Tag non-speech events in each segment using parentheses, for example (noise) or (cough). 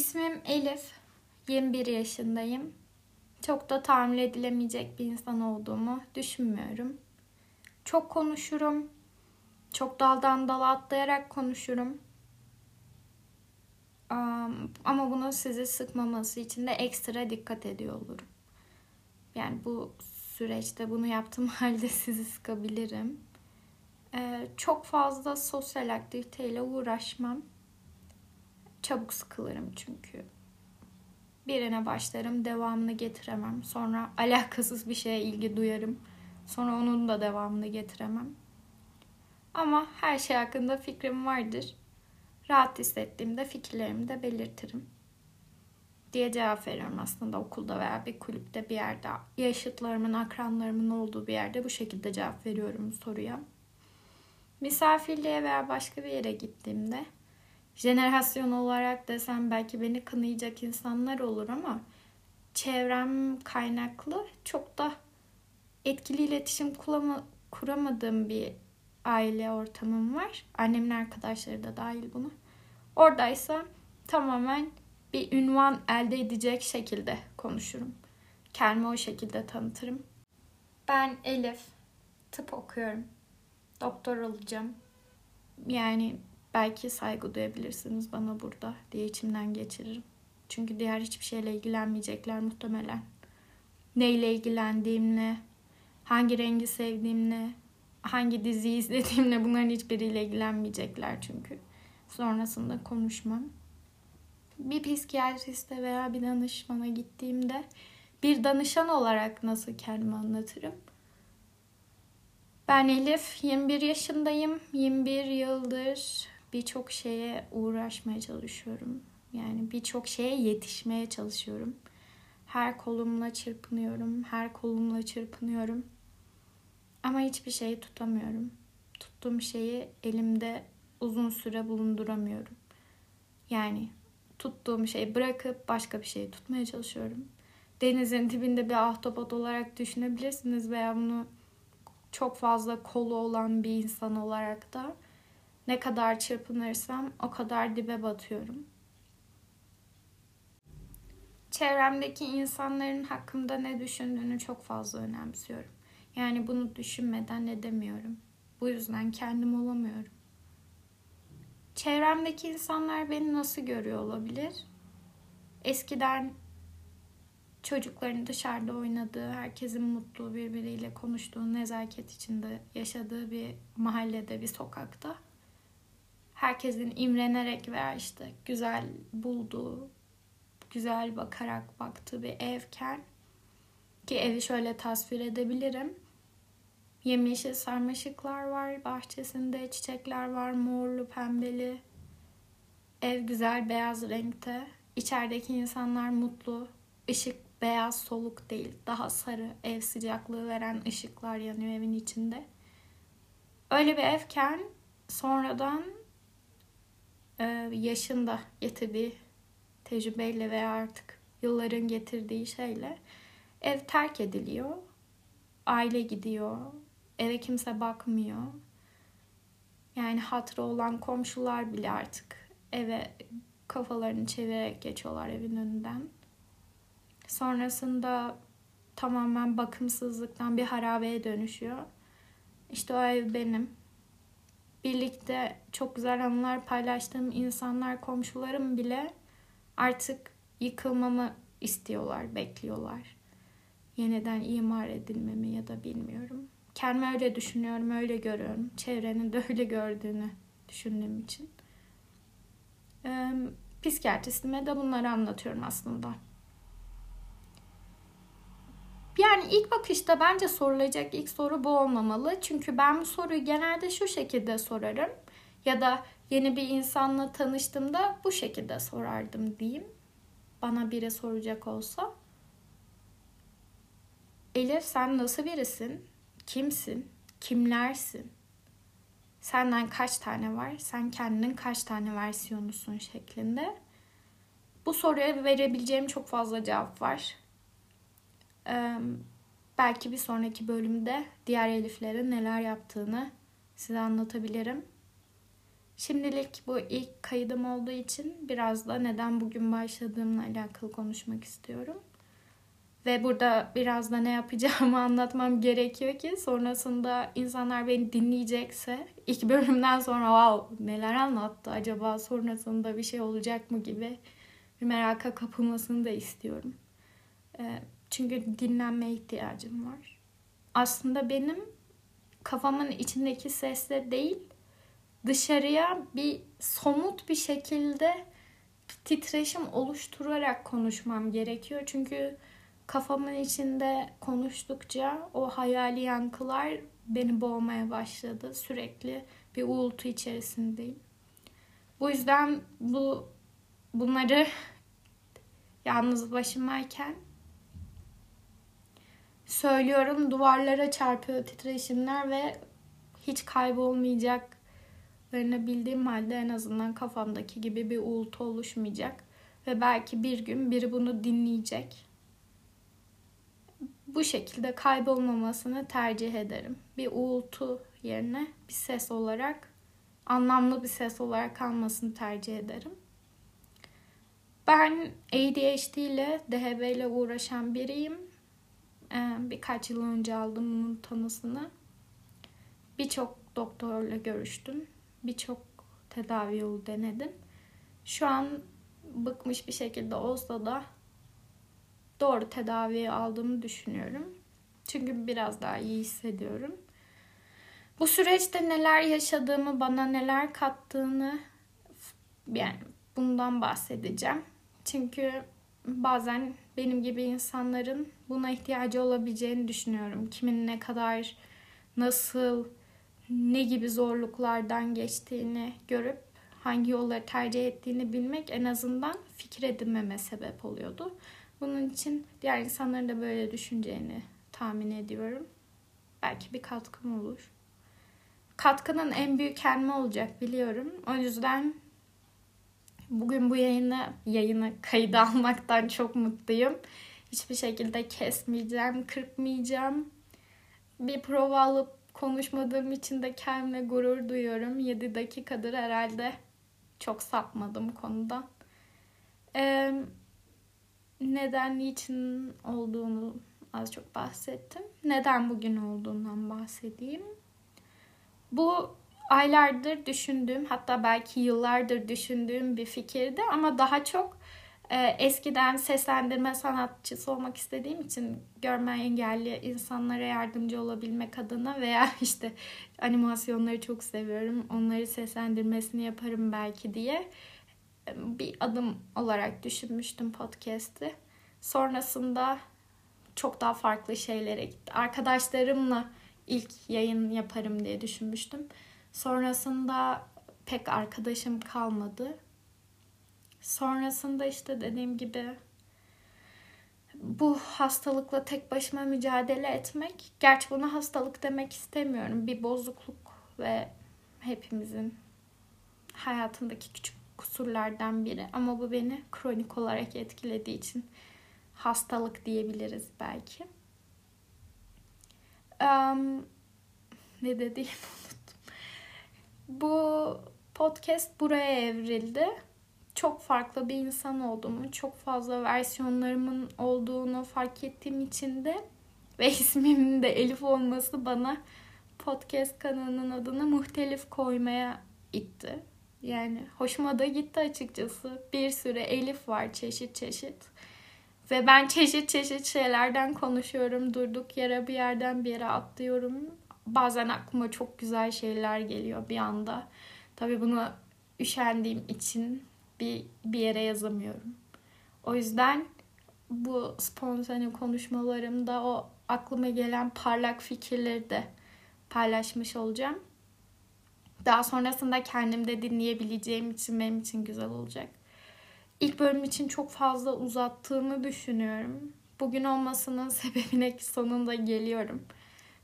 İsmim Elif. 21 yaşındayım. Çok da tahammül edilemeyecek bir insan olduğumu düşünmüyorum. Çok konuşurum. Çok daldan dala atlayarak konuşurum. Ama bunu sizi sıkmaması için de ekstra dikkat ediyor olurum. Yani bu süreçte bunu yaptığım (laughs) halde sizi sıkabilirim. Ee, çok fazla sosyal aktiviteyle uğraşmam. Çabuk sıkılırım çünkü. Birine başlarım, devamını getiremem. Sonra alakasız bir şeye ilgi duyarım. Sonra onun da devamını getiremem. Ama her şey hakkında fikrim vardır. Rahat hissettiğimde fikirlerimi de belirtirim diye cevap veriyorum aslında okulda veya bir kulüpte bir yerde. Yaşıtlarımın, akranlarımın olduğu bir yerde bu şekilde cevap veriyorum soruya. Misafirliğe veya başka bir yere gittiğimde jenerasyon olarak desem belki beni kınayacak insanlar olur ama çevrem kaynaklı çok da etkili iletişim kuramadığım bir aile ortamım var. Annemin arkadaşları da dahil bunu. Oradaysa tamamen bir ünvan elde edecek şekilde konuşurum. Kendimi o şekilde tanıtırım. Ben Elif. Tıp okuyorum. Doktor olacağım. Yani belki saygı duyabilirsiniz bana burada diye içimden geçiririm. Çünkü diğer hiçbir şeyle ilgilenmeyecekler muhtemelen. Neyle ilgilendiğimle, hangi rengi sevdiğimle, hangi diziyi izlediğimle bunların hiçbiriyle ilgilenmeyecekler çünkü. Sonrasında konuşmam. Bir psikiyatriste veya bir danışmana gittiğimde bir danışan olarak nasıl kendimi anlatırım? Ben Elif, 21 yaşındayım. 21 yıldır birçok şeye uğraşmaya çalışıyorum. Yani birçok şeye yetişmeye çalışıyorum. Her kolumla çırpınıyorum, her kolumla çırpınıyorum. Ama hiçbir şeyi tutamıyorum. Tuttuğum şeyi elimde uzun süre bulunduramıyorum. Yani tuttuğum şeyi bırakıp başka bir şeyi tutmaya çalışıyorum. Denizin dibinde bir ahtapot olarak düşünebilirsiniz veya bunu çok fazla kolu olan bir insan olarak da ne kadar çırpınırsam o kadar dibe batıyorum. Çevremdeki insanların hakkımda ne düşündüğünü çok fazla önemsiyorum. Yani bunu düşünmeden edemiyorum. Bu yüzden kendim olamıyorum. Çevremdeki insanlar beni nasıl görüyor olabilir? Eskiden çocukların dışarıda oynadığı, herkesin mutlu birbiriyle konuştuğu, nezaket içinde yaşadığı bir mahallede, bir sokakta herkesin imrenerek veya işte güzel bulduğu, güzel bakarak baktığı bir evken ki evi şöyle tasvir edebilirim. Yemyeşil sarmaşıklar var bahçesinde, çiçekler var morlu, pembeli. Ev güzel beyaz renkte. İçerideki insanlar mutlu. Işık beyaz soluk değil, daha sarı, ev sıcaklığı veren ışıklar yanıyor evin içinde. Öyle bir evken sonradan yaşında getirdiği tecrübeyle veya artık yılların getirdiği şeyle ev terk ediliyor. Aile gidiyor. Eve kimse bakmıyor. Yani hatırı olan komşular bile artık eve kafalarını çevirerek geçiyorlar evin önünden. Sonrasında tamamen bakımsızlıktan bir harabeye dönüşüyor. İşte o ev benim birlikte çok güzel anılar paylaştığım insanlar, komşularım bile artık yıkılmamı istiyorlar, bekliyorlar. Yeniden imar edilmemi ya da bilmiyorum. Kendimi öyle düşünüyorum, öyle görüyorum. Çevrenin de öyle gördüğünü düşündüğüm için. Ee, psikiyatristime de bunları anlatıyorum aslında. Yani ilk bakışta bence sorulacak ilk soru bu olmamalı. Çünkü ben bu soruyu genelde şu şekilde sorarım. Ya da yeni bir insanla tanıştığımda bu şekilde sorardım diyeyim. Bana biri soracak olsa. Elif sen nasıl birisin? Kimsin? Kimlersin? Senden kaç tane var? Sen kendinin kaç tane versiyonusun şeklinde. Bu soruya verebileceğim çok fazla cevap var. Belki bir sonraki bölümde diğer Eliflerin neler yaptığını size anlatabilirim. Şimdilik bu ilk kaydım olduğu için biraz da neden bugün başladığımla alakalı konuşmak istiyorum. Ve burada biraz da ne yapacağımı (laughs) anlatmam gerekiyor ki sonrasında insanlar beni dinleyecekse ilk bölümden sonra wow neler anlattı acaba sonrasında bir şey olacak mı gibi bir meraka kapılmasını da istiyorum. Ee, çünkü dinlenmeye ihtiyacım var. Aslında benim kafamın içindeki sesle değil dışarıya bir somut bir şekilde titreşim oluşturarak konuşmam gerekiyor. Çünkü kafamın içinde konuştukça o hayali yankılar beni boğmaya başladı. Sürekli bir uğultu içerisindeyim. Bu yüzden bu bunları (laughs) yalnız başımayken söylüyorum duvarlara çarpıyor titreşimler ve hiç kaybolmayacaklarını bildiğim halde en azından kafamdaki gibi bir uğultu oluşmayacak ve belki bir gün biri bunu dinleyecek bu şekilde kaybolmamasını tercih ederim. Bir uğultu yerine bir ses olarak, anlamlı bir ses olarak kalmasını tercih ederim. Ben ADHD ile DHB ile uğraşan biriyim. Ee, birkaç yıl önce aldım bunun tanısını. Birçok doktorla görüştüm. Birçok tedavi yolu denedim. Şu an bıkmış bir şekilde olsa da doğru tedaviyi aldığımı düşünüyorum. Çünkü biraz daha iyi hissediyorum. Bu süreçte neler yaşadığımı, bana neler kattığını yani bundan bahsedeceğim. Çünkü bazen benim gibi insanların buna ihtiyacı olabileceğini düşünüyorum. Kimin ne kadar, nasıl, ne gibi zorluklardan geçtiğini görüp hangi yolları tercih ettiğini bilmek en azından fikir edinmeme sebep oluyordu. Bunun için diğer insanların da böyle düşüneceğini tahmin ediyorum. Belki bir katkım olur. Katkının en büyük kendime olacak biliyorum. O yüzden bugün bu yayını yayını kayıda (laughs) almaktan çok mutluyum. Hiçbir şekilde kesmeyeceğim, kırpmayacağım. Bir prova alıp konuşmadığım için de kendime gurur duyuyorum. 7 dakikadır herhalde çok sapmadım konuda. Ee, neden, niçin olduğunu az çok bahsettim. Neden bugün olduğundan bahsedeyim. Bu aylardır düşündüğüm hatta belki yıllardır düşündüğüm bir fikirdi ama daha çok e, eskiden seslendirme sanatçısı olmak istediğim için görme engelli insanlara yardımcı olabilmek adına veya (laughs) işte animasyonları çok seviyorum. Onları seslendirmesini yaparım belki diye bir adım olarak düşünmüştüm podcast'i. Sonrasında çok daha farklı şeylere gitti. Arkadaşlarımla ilk yayın yaparım diye düşünmüştüm. Sonrasında pek arkadaşım kalmadı. Sonrasında işte dediğim gibi bu hastalıkla tek başıma mücadele etmek, gerçi buna hastalık demek istemiyorum. Bir bozukluk ve hepimizin hayatındaki küçük kusurlardan biri ama bu beni kronik olarak etkilediği için hastalık diyebiliriz belki. Um, ne unuttum. Bu podcast buraya evrildi. Çok farklı bir insan olduğumu, çok fazla versiyonlarımın olduğunu fark ettiğim için de ve (laughs) ismimin de Elif olması bana podcast kanalının adını muhtelif koymaya itti. Yani hoşuma da gitti açıkçası. Bir sürü Elif var çeşit çeşit. Ve ben çeşit çeşit şeylerden konuşuyorum. Durduk yere bir yerden bir yere atlıyorum. Bazen aklıma çok güzel şeyler geliyor bir anda. Tabii bunu üşendiğim için bir, bir yere yazamıyorum. O yüzden bu spontane konuşmalarımda o aklıma gelen parlak fikirleri de paylaşmış olacağım. Daha sonrasında kendimde dinleyebileceğim için benim için güzel olacak. İlk bölüm için çok fazla uzattığımı düşünüyorum. Bugün olmasının (laughs) sebebine sonunda geliyorum.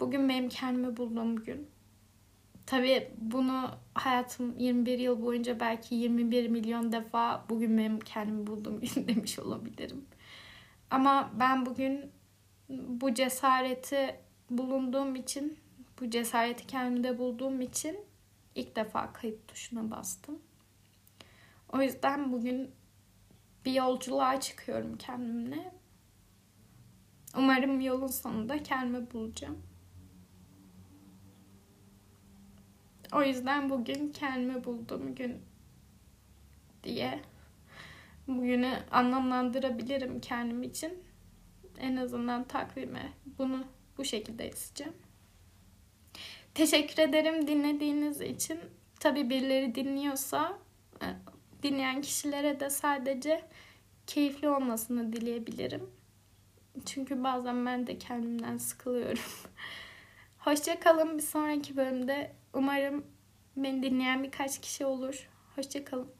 Bugün benim kendimi bulduğum gün. Tabii bunu hayatım 21 yıl boyunca belki 21 milyon defa bugün benim kendimi bulduğum gün (laughs) demiş olabilirim. Ama ben bugün bu cesareti bulunduğum için, bu cesareti kendimde bulduğum için ilk defa kayıt tuşuna bastım. O yüzden bugün bir yolculuğa çıkıyorum kendimle. Umarım yolun sonunda kendimi bulacağım. O yüzden bugün kendimi bulduğum gün diye bugünü anlamlandırabilirim kendim için. En azından takvime bunu bu şekilde yazacağım. Teşekkür ederim dinlediğiniz için. Tabii birileri dinliyorsa e, dinleyen kişilere de sadece keyifli olmasını dileyebilirim. Çünkü bazen ben de kendimden sıkılıyorum. (laughs) Hoşça kalın bir sonraki bölümde. Umarım beni dinleyen birkaç kişi olur. Hoşça kalın.